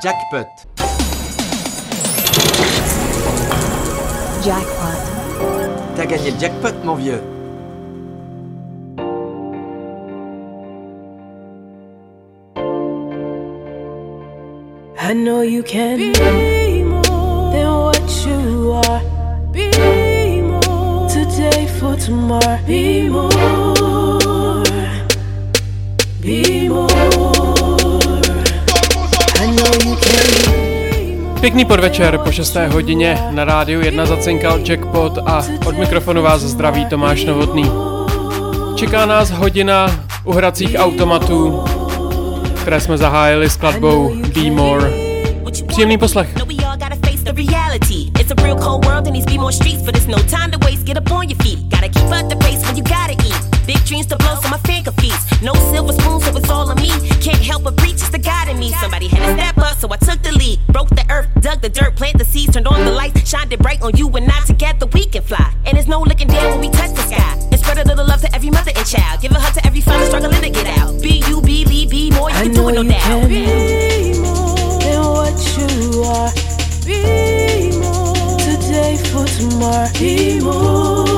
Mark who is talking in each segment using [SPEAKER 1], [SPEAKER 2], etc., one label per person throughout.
[SPEAKER 1] Jackpot.
[SPEAKER 2] Jackpot.
[SPEAKER 1] T'as gagné le jackpot, mon vieux.
[SPEAKER 3] I know you can be more than what you are. Be more today for tomorrow. Be more.
[SPEAKER 4] Pěkný podvečer po 6. hodině na rádiu 1 zacinkal Jackpot a od mikrofonu vás zdraví Tomáš Novotný. Čeká nás hodina u hracích automatů, které jsme zahájili skladbou Be More. Příjemný poslech.
[SPEAKER 5] No. It's a real cold world and these be more streets, but there's no time to waste. Get up on your feet. Gotta keep up the pace when you gotta eat. Big dreams to blow, so my finger feast. No silver spoon, so it's all on me. Can't help but preach, it's the God in me. Somebody had to step up, so I took the lead. Broke the earth, dug the dirt, planted the seeds, turned on the lights, shined it bright on you and I. Together we can fly. And there's no looking down when we touch the sky. And spread a little love to every mother and child. Give a hug to every father struggling to get out. Be you, believe, be more. You
[SPEAKER 3] I
[SPEAKER 5] can do it, no doubt.
[SPEAKER 3] be more than what you are. Be more today for tomorrow. Be more.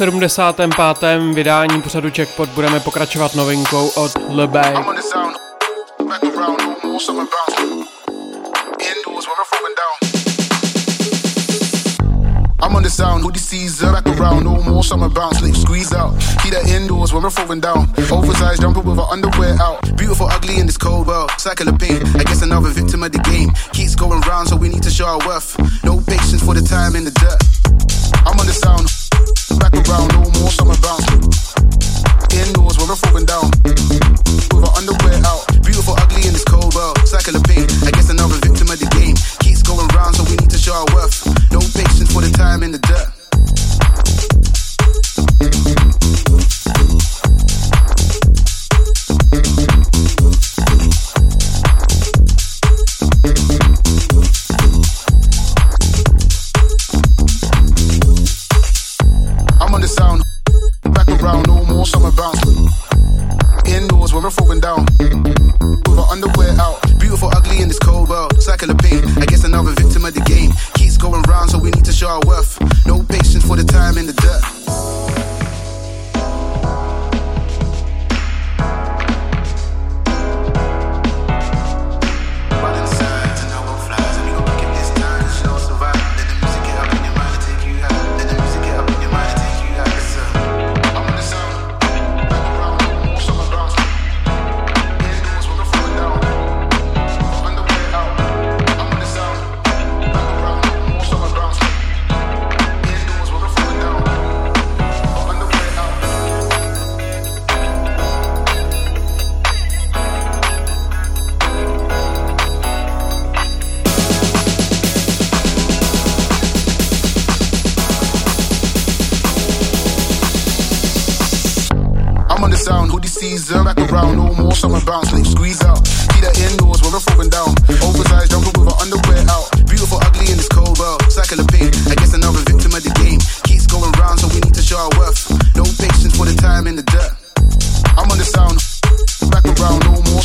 [SPEAKER 4] 75. vydání pořadu Jackpot budeme pokračovat novinkou od LeBay.
[SPEAKER 6] I'm on the sound, on the Caesar, back around, no more summer bounce. Lips squeeze out, keep that indoors when we're throwing down. Oversized jumper with her underwear out. Beautiful, ugly in this cold world. Cycle of pain, I guess another victim of the game. Keeps going round, so we need to show our worth. No patience for the time in the dirt. I'm on the sound, back around, no more summer bounce. Indoors we're throwing down. With her underwear out. Beautiful, ugly in this cold world. Cycle of pain. I guess another victim of the game. Keeps going round, so we need to show our worth. No patience for the time in the dirt.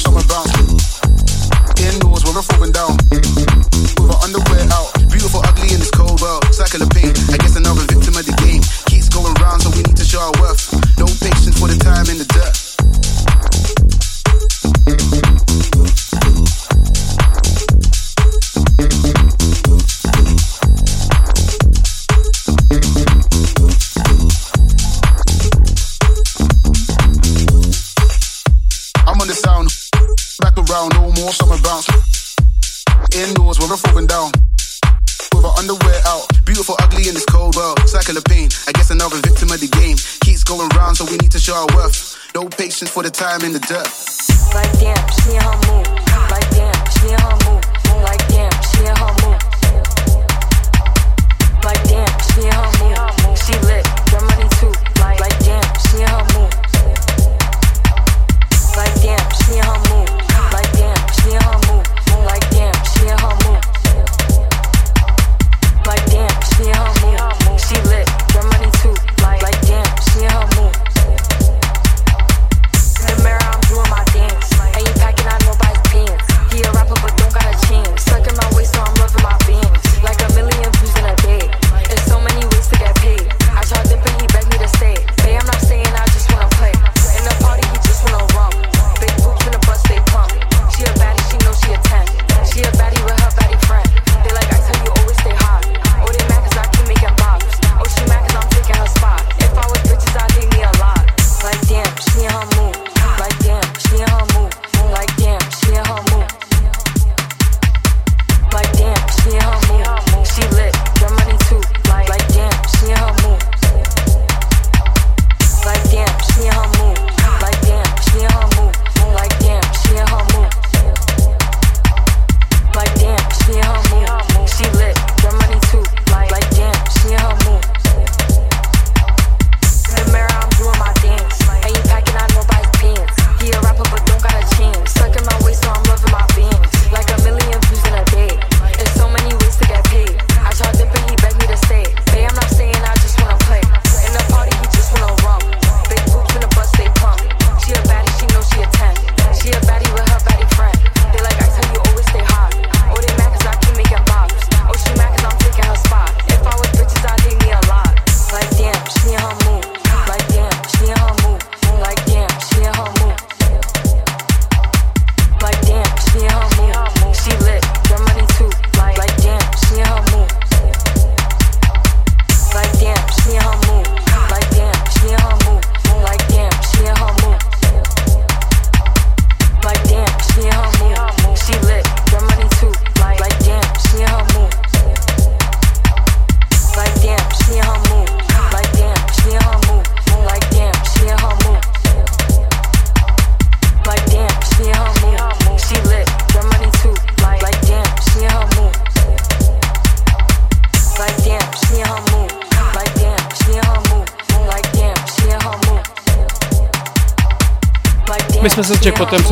[SPEAKER 6] coming back. patience for the time in the dirt.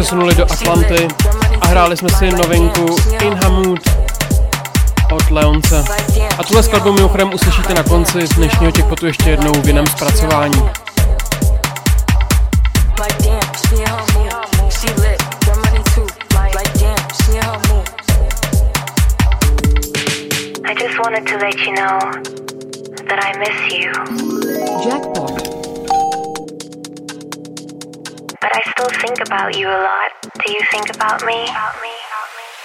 [SPEAKER 4] přesunuli do Atlanty a hráli jsme si novinku
[SPEAKER 1] In
[SPEAKER 4] Hamood od Leonce. A tuhle skladbu mimochodem uslyšíte na konci dnešního Checkpotu ještě jednou v jiném zpracování.
[SPEAKER 2] I just wanted to let you know that I miss you.
[SPEAKER 7] Jackpot.
[SPEAKER 2] but I still think about you a lot. Do you think about me? About me?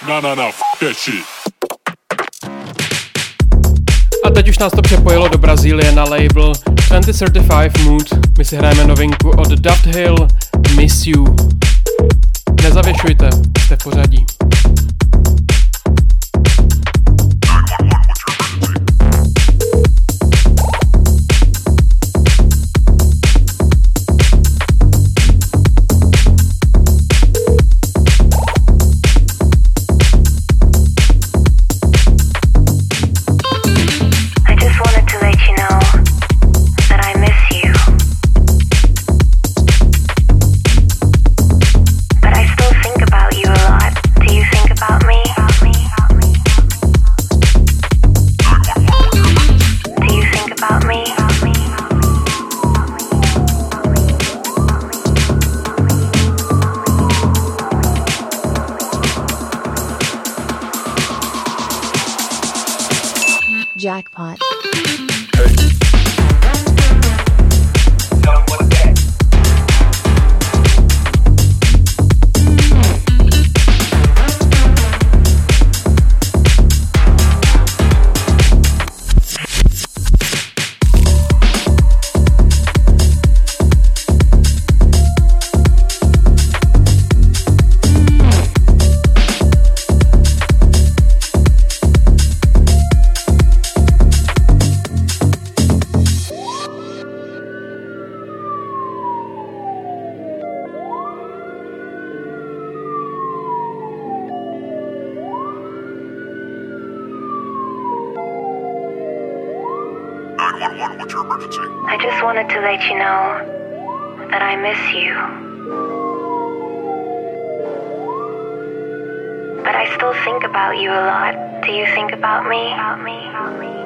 [SPEAKER 8] No, no, no, that shit.
[SPEAKER 4] A teď už nás to přepojilo do Brazílie na label 2035 Mood. My si hrajeme novinku od Dove Hill Miss You. Nezavěšujte, jste v pořadí.
[SPEAKER 2] Let you know that I miss you.
[SPEAKER 9] But I still think about you a lot. Do you think about me? About me? About me?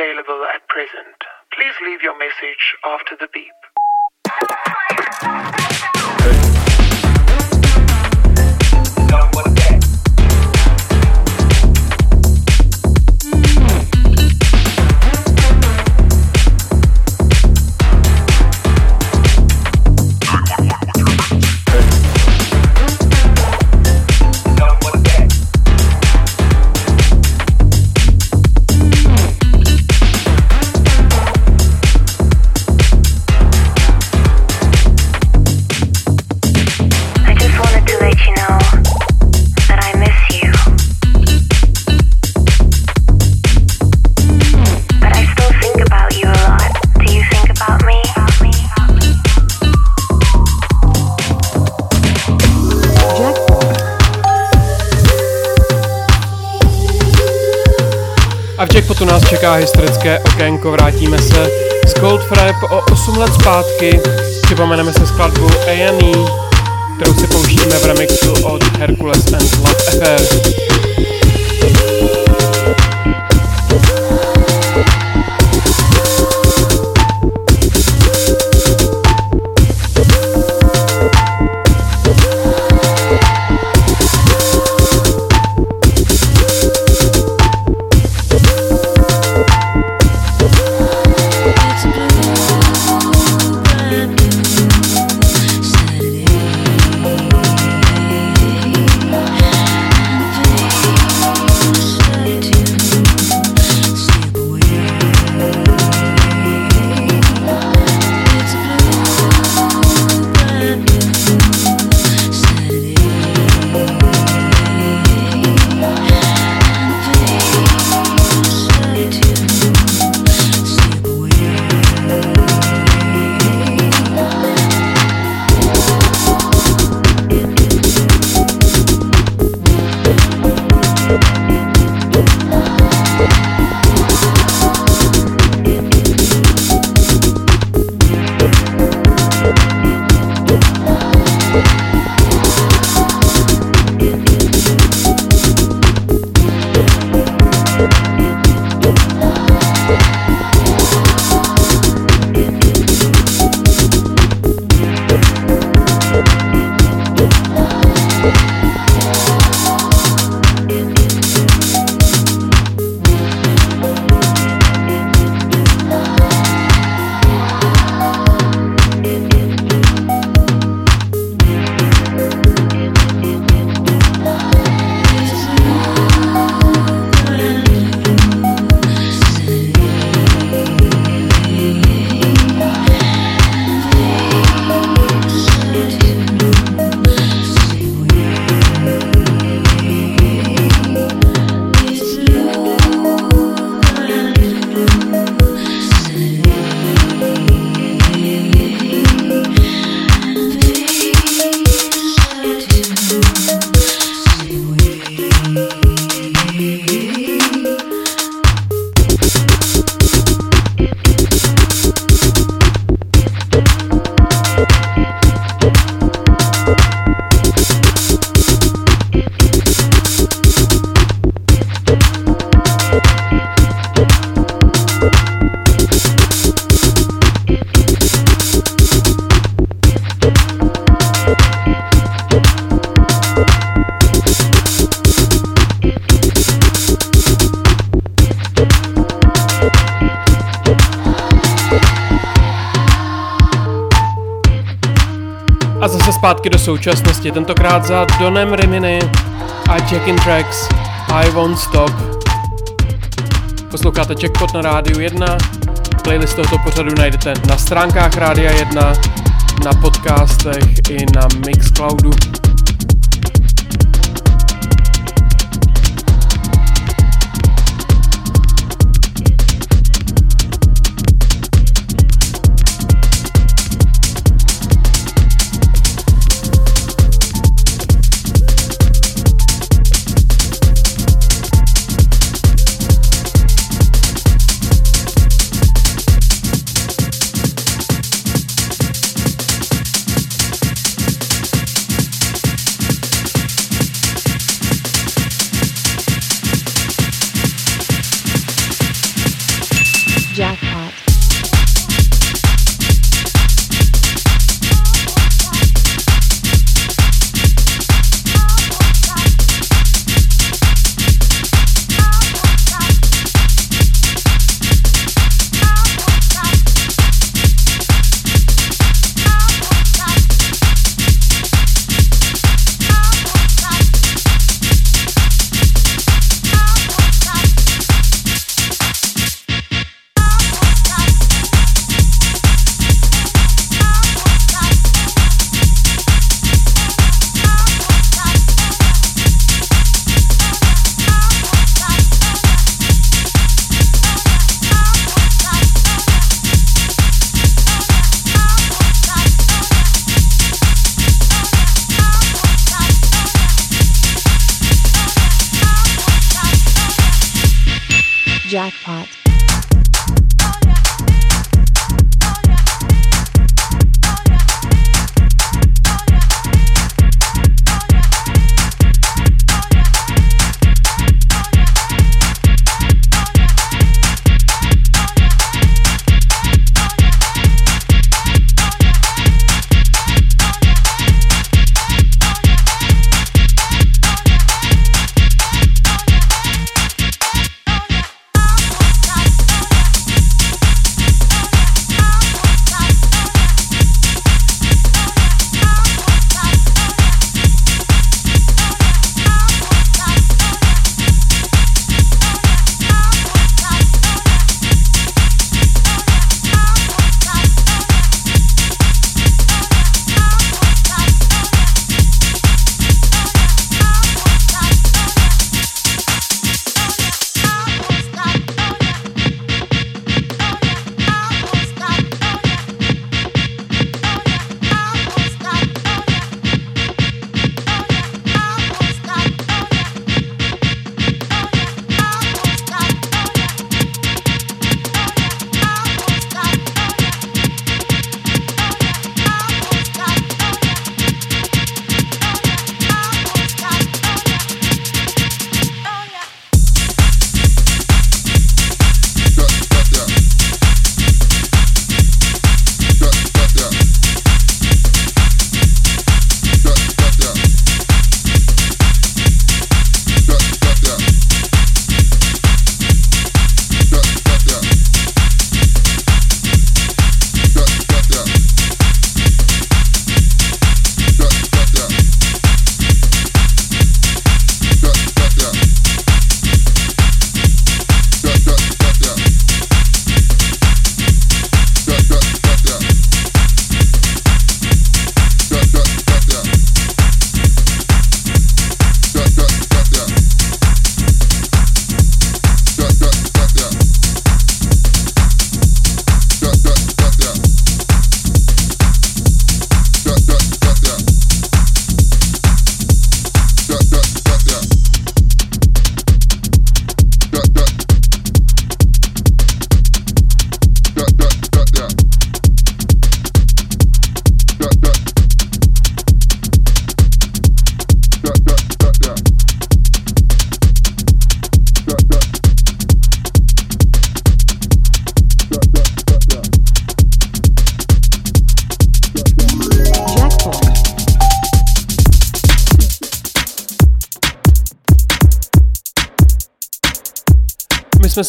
[SPEAKER 2] Available at present. Please leave your message after the beep.
[SPEAKER 7] Čeká historické okénko, vrátíme se z Goldfrapp o 8 let zpátky, připomeneme se skladbu A&E, kterou si pouštíme v remixu od Hercules and Love Affair. Současnosti, tentokrát za Donem Rimini a Jack in Tracks
[SPEAKER 4] I Won't Stop. Posloucháte Jackpot na rádiu 1. Playlist tohoto pořadu najdete na stránkách Rádia 1, na podcastech i na Mixcloudu.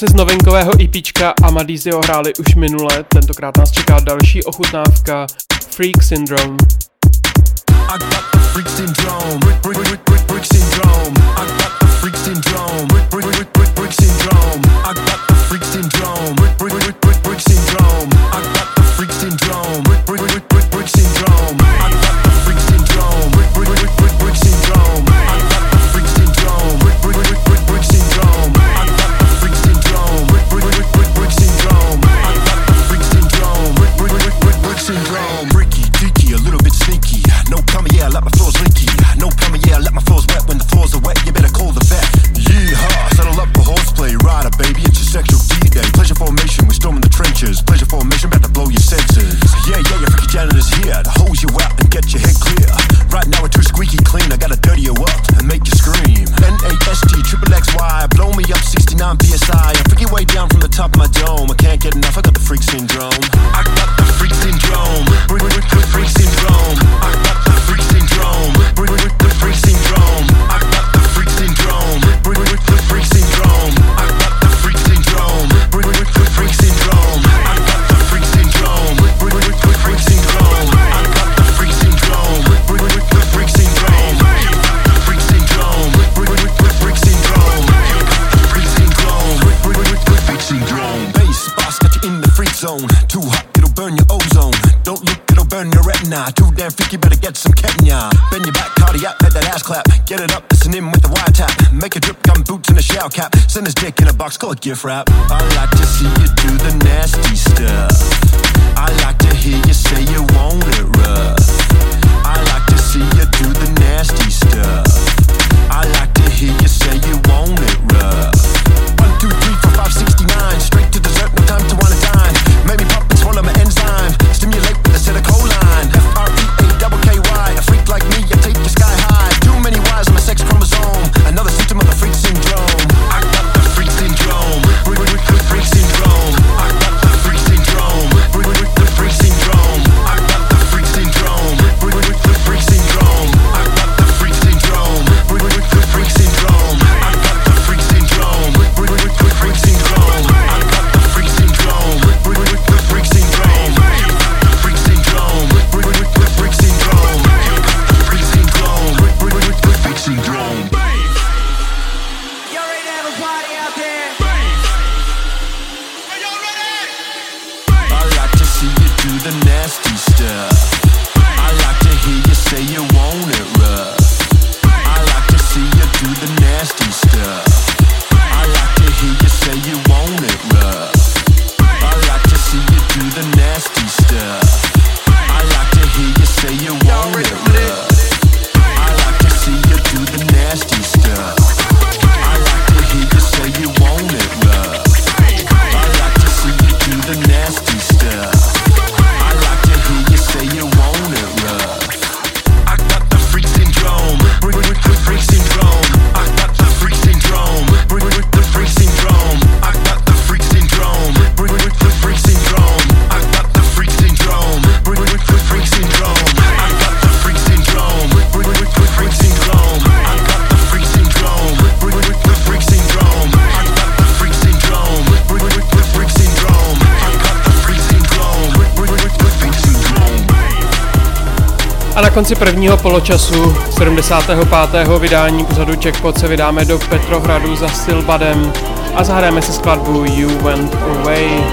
[SPEAKER 4] Si z novinkového EPčka Amadizio hráli už minule, tentokrát nás čeká další ochutnávka Freak Syndrome. I got the freak syndrome, freak, freak, freak, freak syndrome.
[SPEAKER 10] gift wrap. I like to see the nasty stuff.
[SPEAKER 4] konci prvního poločasu 75. vydání pořadu Checkpot se vydáme do Petrohradu za Silbadem a zahrajeme si skladbu You Went Away.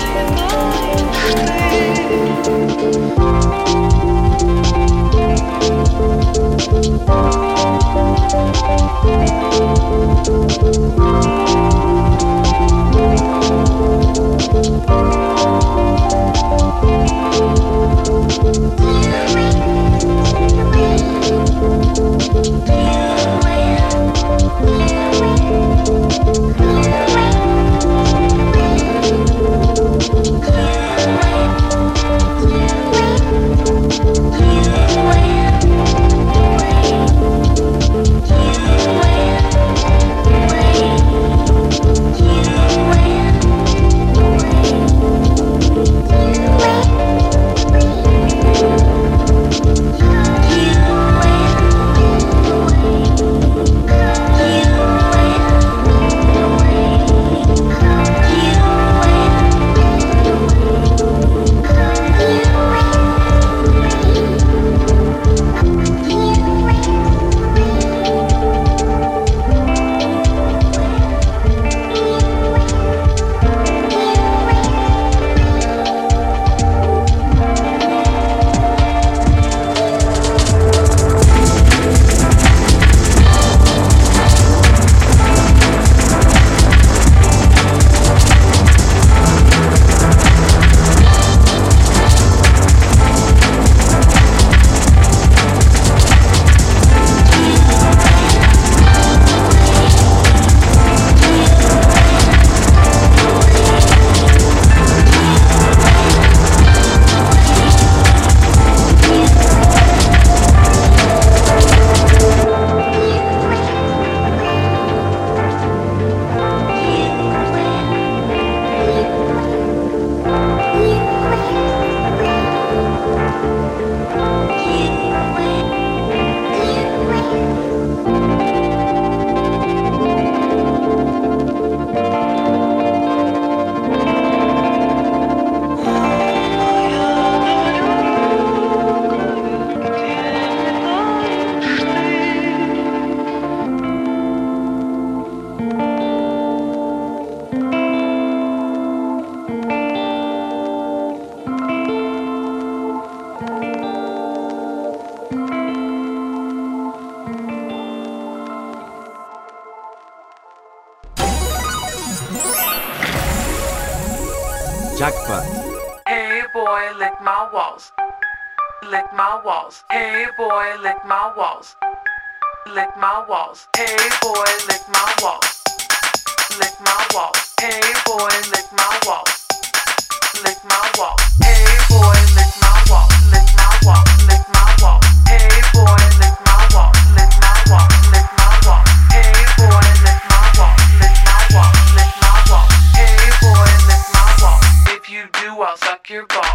[SPEAKER 11] Jackpot.
[SPEAKER 12] Hey boy, lick my walls. Lick my walls. Hey boy, lick my walls. Lick my walls. Hey boy, lick my walls. Lick my walls. Hey boy, lick my walls. Lick my walls. Hey boy, lick my walls. Lick my walls. Lick my walls. Hey boy, lick my walls. Lick my walls. Your balls.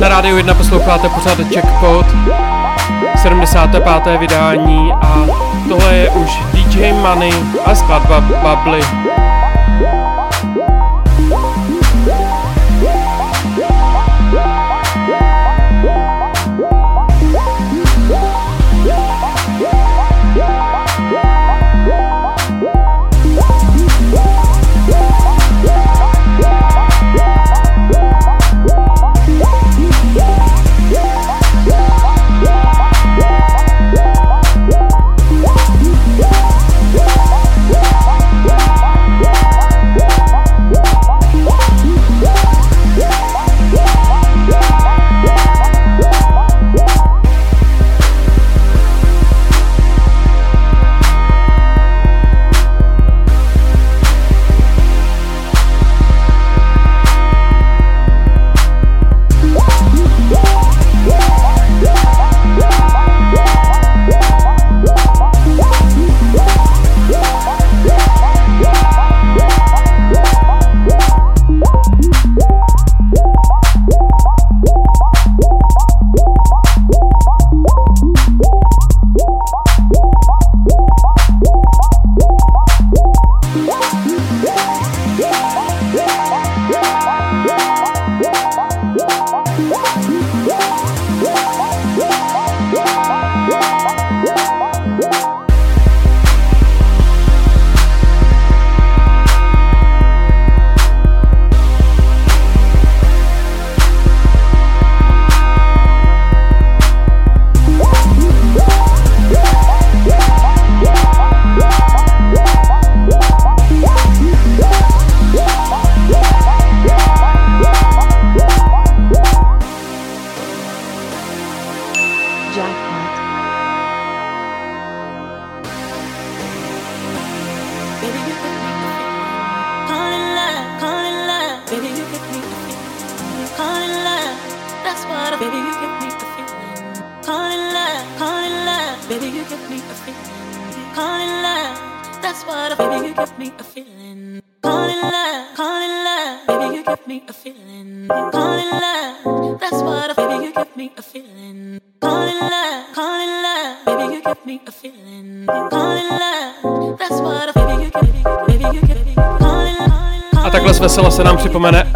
[SPEAKER 4] Na rádiu 1 posloucháte pořád Jackpot, 75. vydání a tohle je už DJ Money a skladba Bubbly.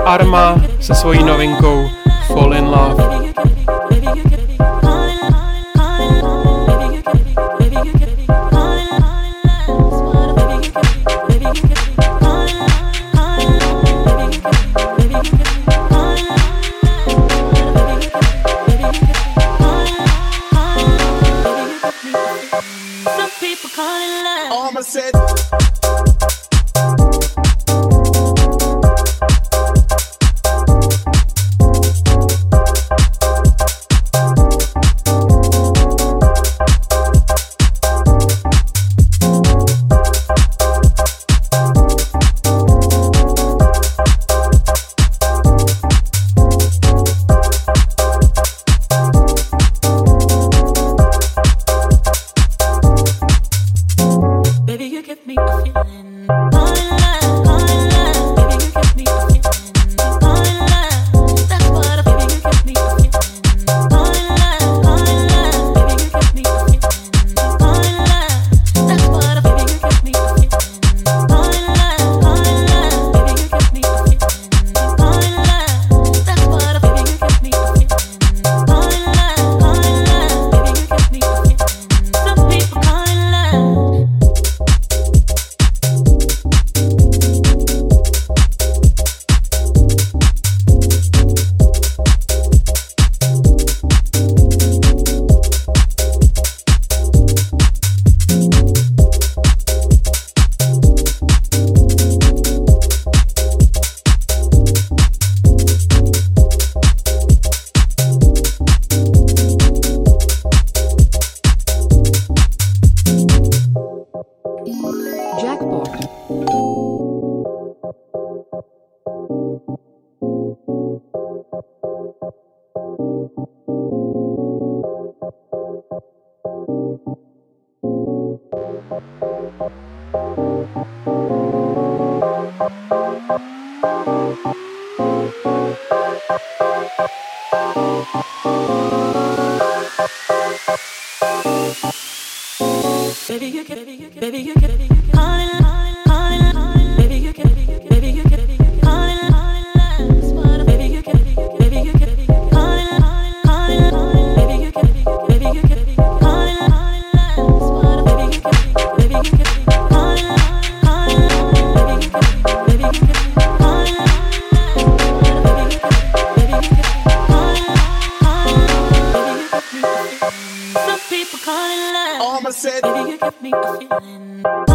[SPEAKER 13] Arma se svojí novinkou Fall in Love.
[SPEAKER 14] me a feeling.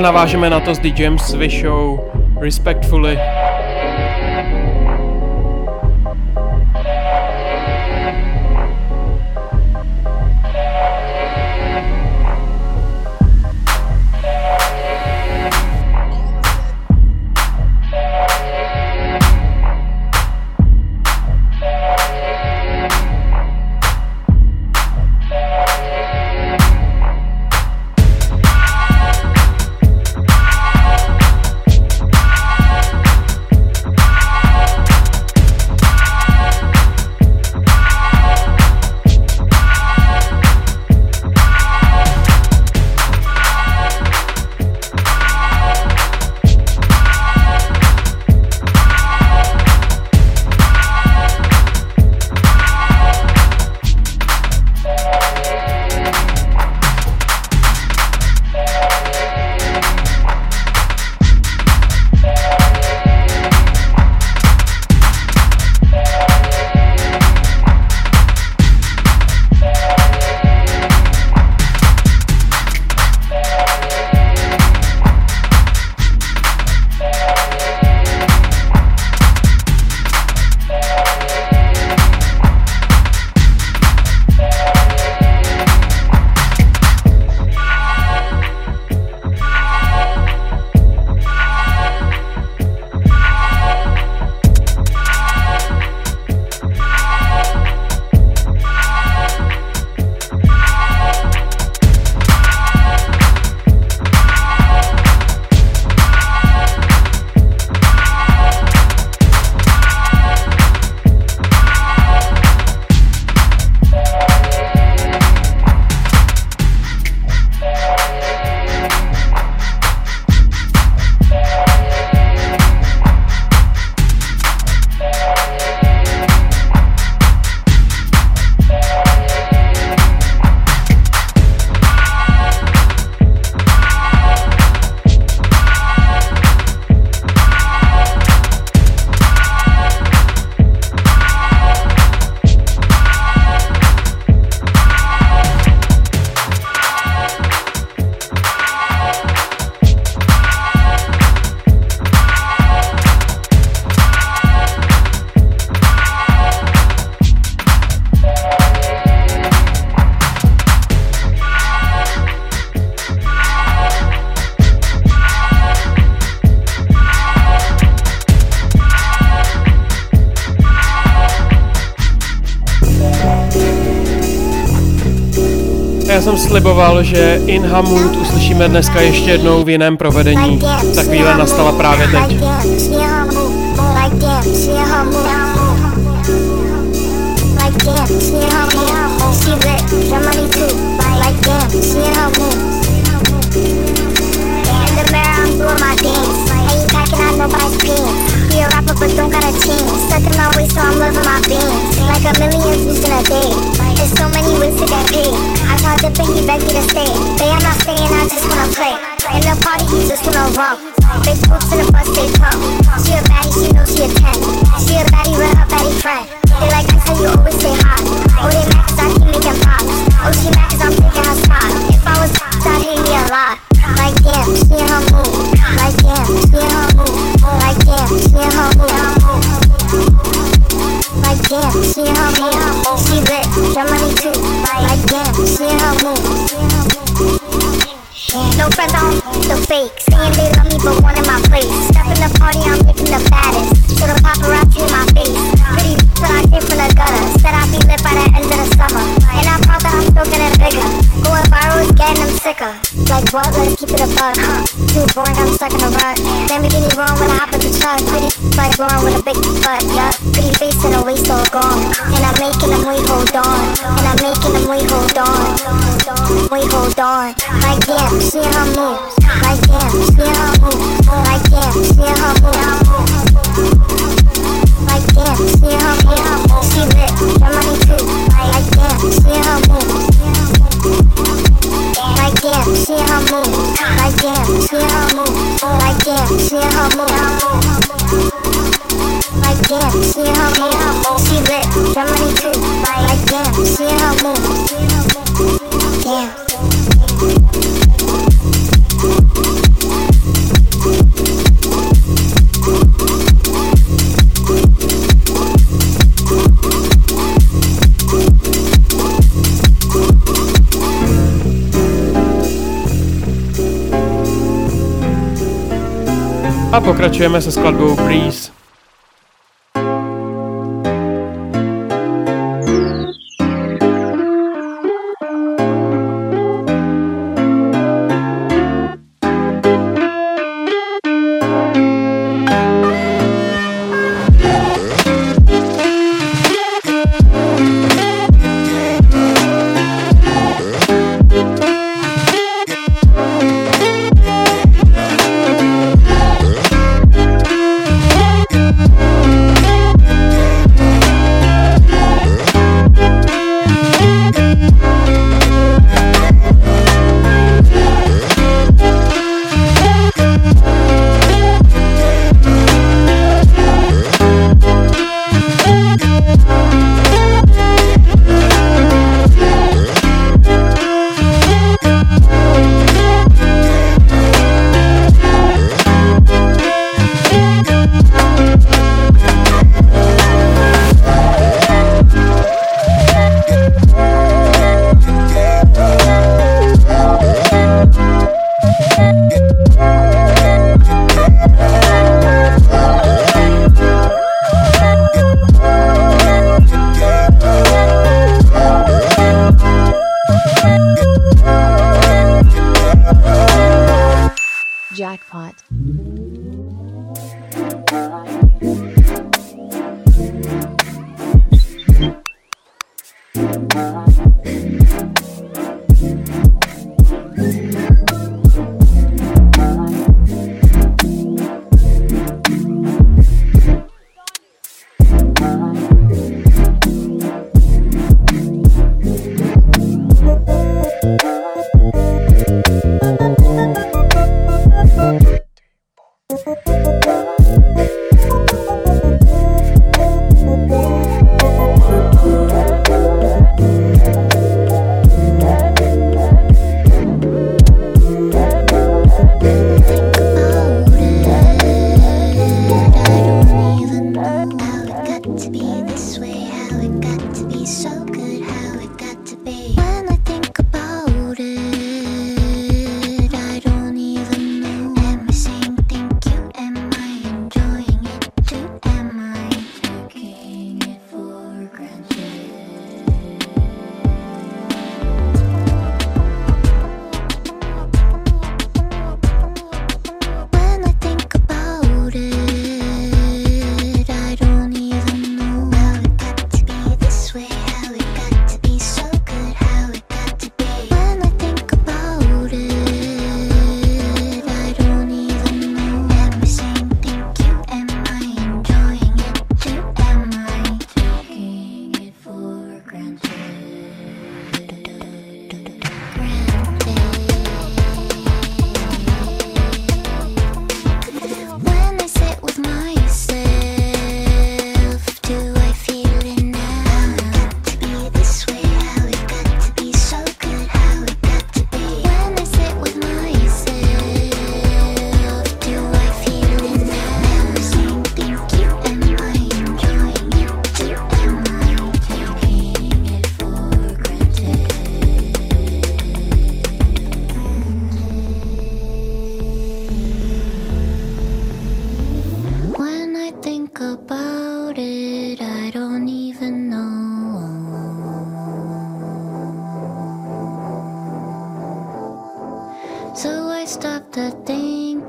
[SPEAKER 4] Navážeme na to s DJem Swishou Respectfully. Sliboval, že In Hamut uslyšíme dneska ještě jednou v jiném provedení. Ta chvíle nastala právě teď.
[SPEAKER 11] But don't got a team. Stuck in my so I'm loving my beans. Like a million views in a day. So many ways to get paid. I tried to pay, he begged me to stay. They are not staying, I just wanna play. In the party, he just wanna romp. Big boots in the bus, they pump. She a baddie, she knows she a 10. She a baddie with her baddie friend. They like I tell you always stay hot. Oh, they cause I keep making pops. Oh, she cause I'm taking her stuck in a rut. Lamborghini wrong when I hop in the truck. Pretty like blowing with a big butt, yeah. Pretty face and a waist all gone. And I'm making them wait, hold on. And I'm making them wait, hold on. Wait, hold on. Like damn, in her moves. Like damn, in her moves. Like damn, in her moves. Like damn, in her moves. She lit, got money too. Like damn, in her moves. Damn, she in her. Like damn, she in her. Like damn, she in her. Like damn, she in her moves. She lit, got money too. Damn, she in her moves. Damn.
[SPEAKER 7] A pokračujeme se skladbou Breeze.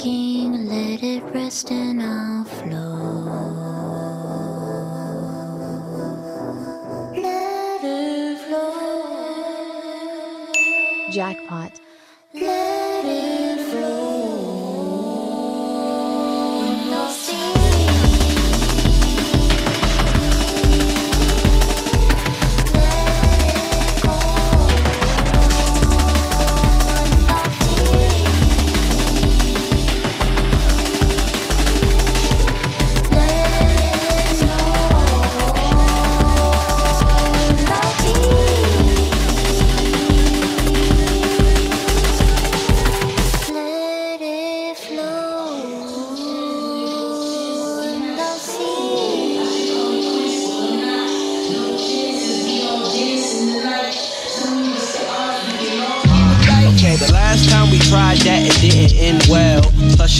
[SPEAKER 15] Let it rest and I'll flow. Let it flow.
[SPEAKER 16] Jackpot.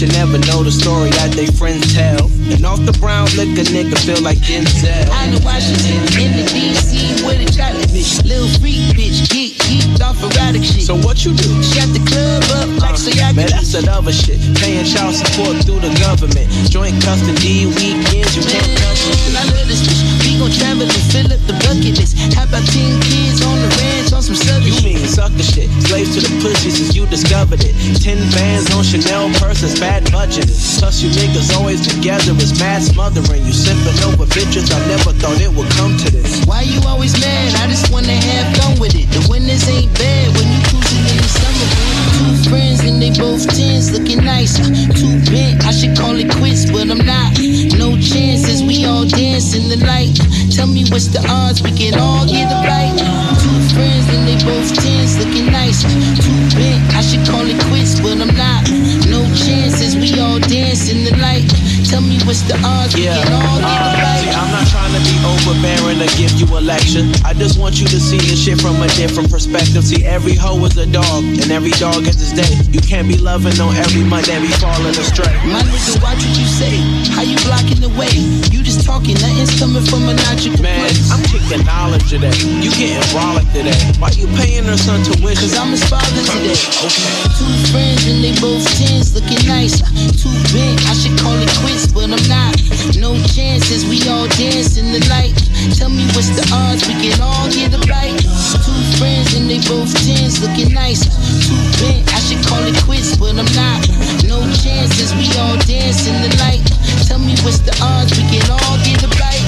[SPEAKER 17] You never know the story that they friends tell. And off the brown liquor, nigga feel like Denzel.
[SPEAKER 16] Out of Washington, in the DC with a chocolate bitch. Little freak bitch, geek, geeked off erratic shit.
[SPEAKER 17] So what you do?
[SPEAKER 16] Shut the club up like uh, so y'all
[SPEAKER 17] Man, that's another shit. Paying child support through the government. Joint custody weekends, you can't touch it.
[SPEAKER 16] I love this bitch. We gon' travel and fill up the bucket list. How about 10 kids on the ranch on some southern
[SPEAKER 17] You mean sucker shit. Slaves to the pussy since you discovered it. Ten bands on Chanel purses, bad budget. Plus you niggas always together, it's mad smothering. You sipping over bitches, I never thought it would come to this.
[SPEAKER 16] Why you always mad? I just wanna have fun with it. The winners ain't bad when you cruising in the summer. Two friends and they both tens, looking nice. Too bent, I should call it quits, but I'm not. No chances, we all dance in the light. Tell me what's the odds, we can all get it right. Two friends and they both tens, looking nice. Too bent, I should call it quits, but I'm not. No chances, we all dance in the light. Tell me what's the odds,
[SPEAKER 17] Yeah,
[SPEAKER 16] can all get it
[SPEAKER 17] uh, see, I'm not trying to be overbearing or give you a lecture. I just want you to see this shit from a different perspective. See, every hoe is a dog, and every dog has its day. You can't be loving on every Monday, be falling astray.
[SPEAKER 16] My nigga, watch what you say. How you blocking the way? You just talking, nothing's coming from a logical
[SPEAKER 17] Man,
[SPEAKER 16] place.
[SPEAKER 17] I'm kicking knowledge today. You getting brolic today. Why you paying her son tuition?
[SPEAKER 16] Cause I'm his father today. okay. Two friends and they both tens, looking nice. Too bent, I should call it quits, but I'm not. No chances, we all dance in the light. Tell me what's the odds, we can all get it right. Two friends and they both tens, looking nice. Too bent, I should call it quits, but I'm not. No chances, we all dance in the light. Tell me what's the odds, we can all get it right.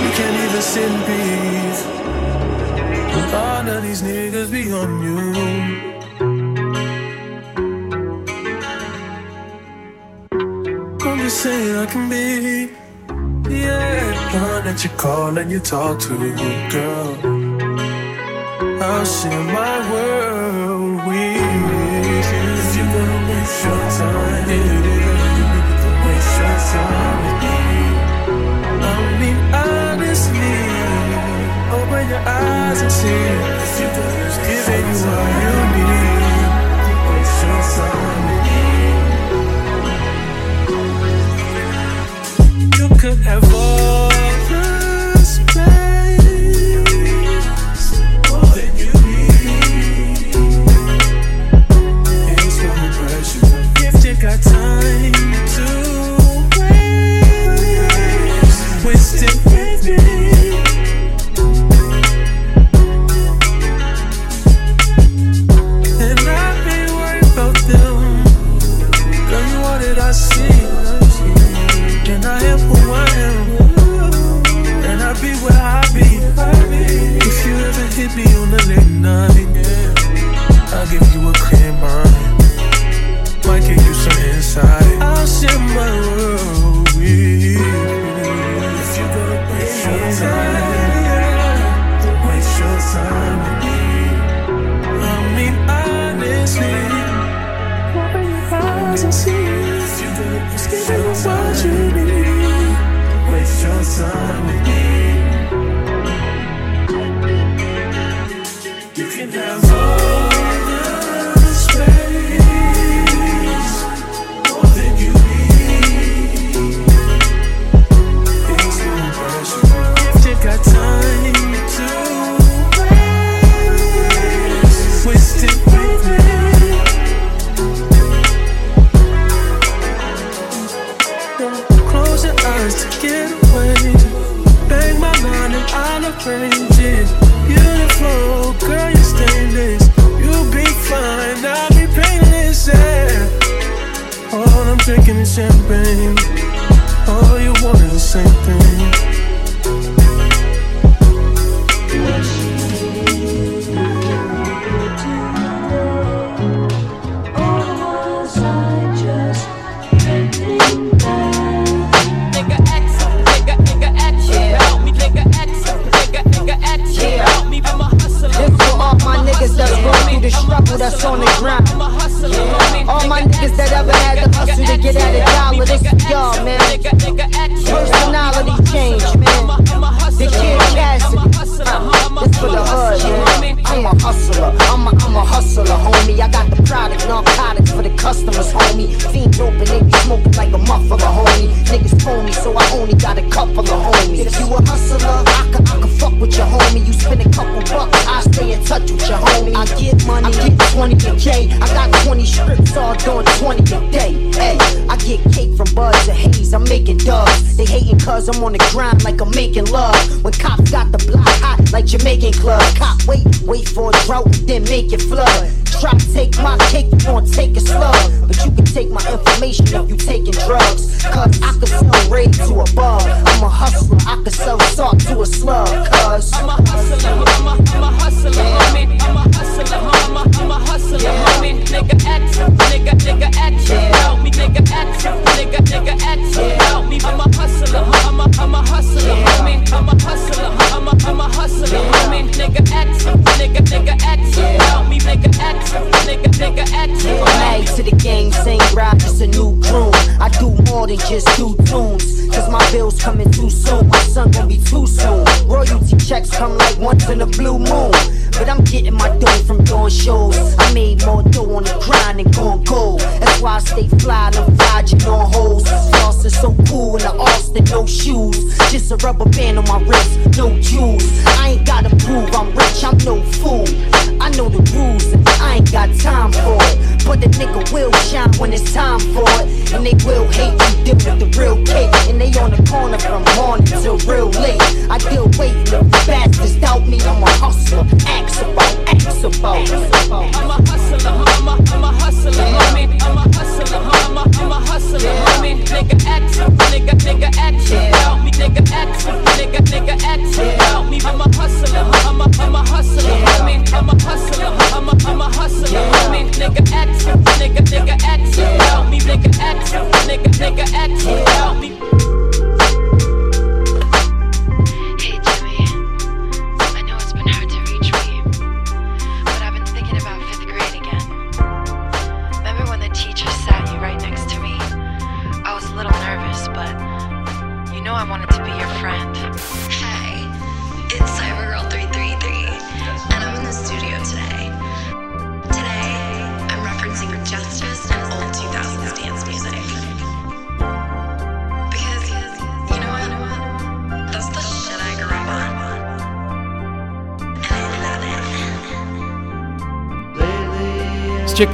[SPEAKER 18] You can't even sit in peace. All of these niggas be on you. I'm just I can be, yeah, one that you call and you talk to, girl. I'll share my world with you. If you're gonna waste your time, yeah, waste your time with me. I mean, honestly, open your eyes and see if you just giving you what you need. Waste your time could have then
[SPEAKER 19] make it flood.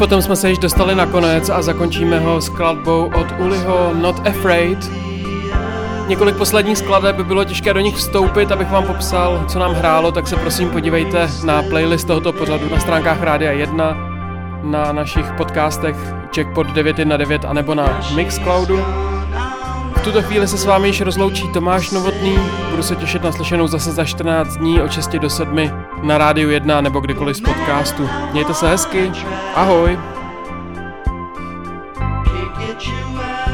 [SPEAKER 4] potom jsme se již dostali na konec a zakončíme ho skladbou od Uliho Not Afraid. Několik posledních skladeb by bylo těžké do nich vstoupit, abych vám popsal, co nám hrálo, tak se prosím podívejte na playlist tohoto pořadu na stránkách Rádia 1, na našich podcastech Checkpot 919 anebo na Mixcloudu. V tuto chvíli se s vámi již rozloučí Tomáš Novotný, budu se těšit na slyšenou zase za 14 dní o 6 do 7 na Rádiu 1 nebo kdykoliv z podcastu. Mějte se hezky, ahoj!
[SPEAKER 18] get you out.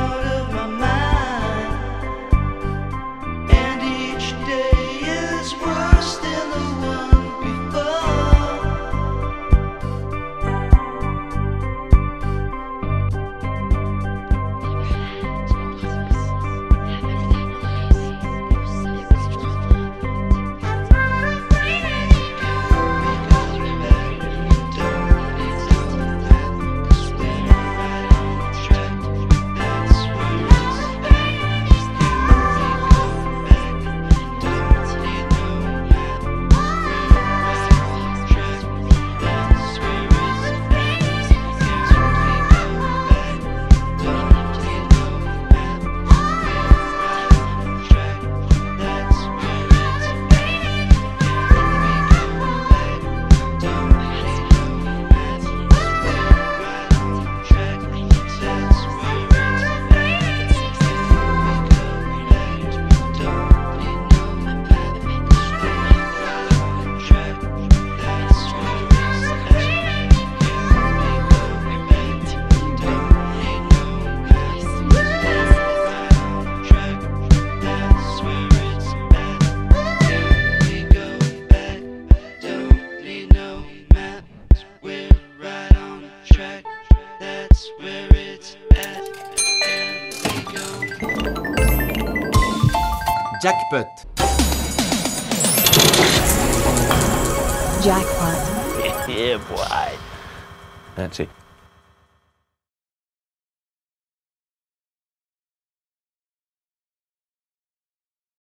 [SPEAKER 20] Jackpot.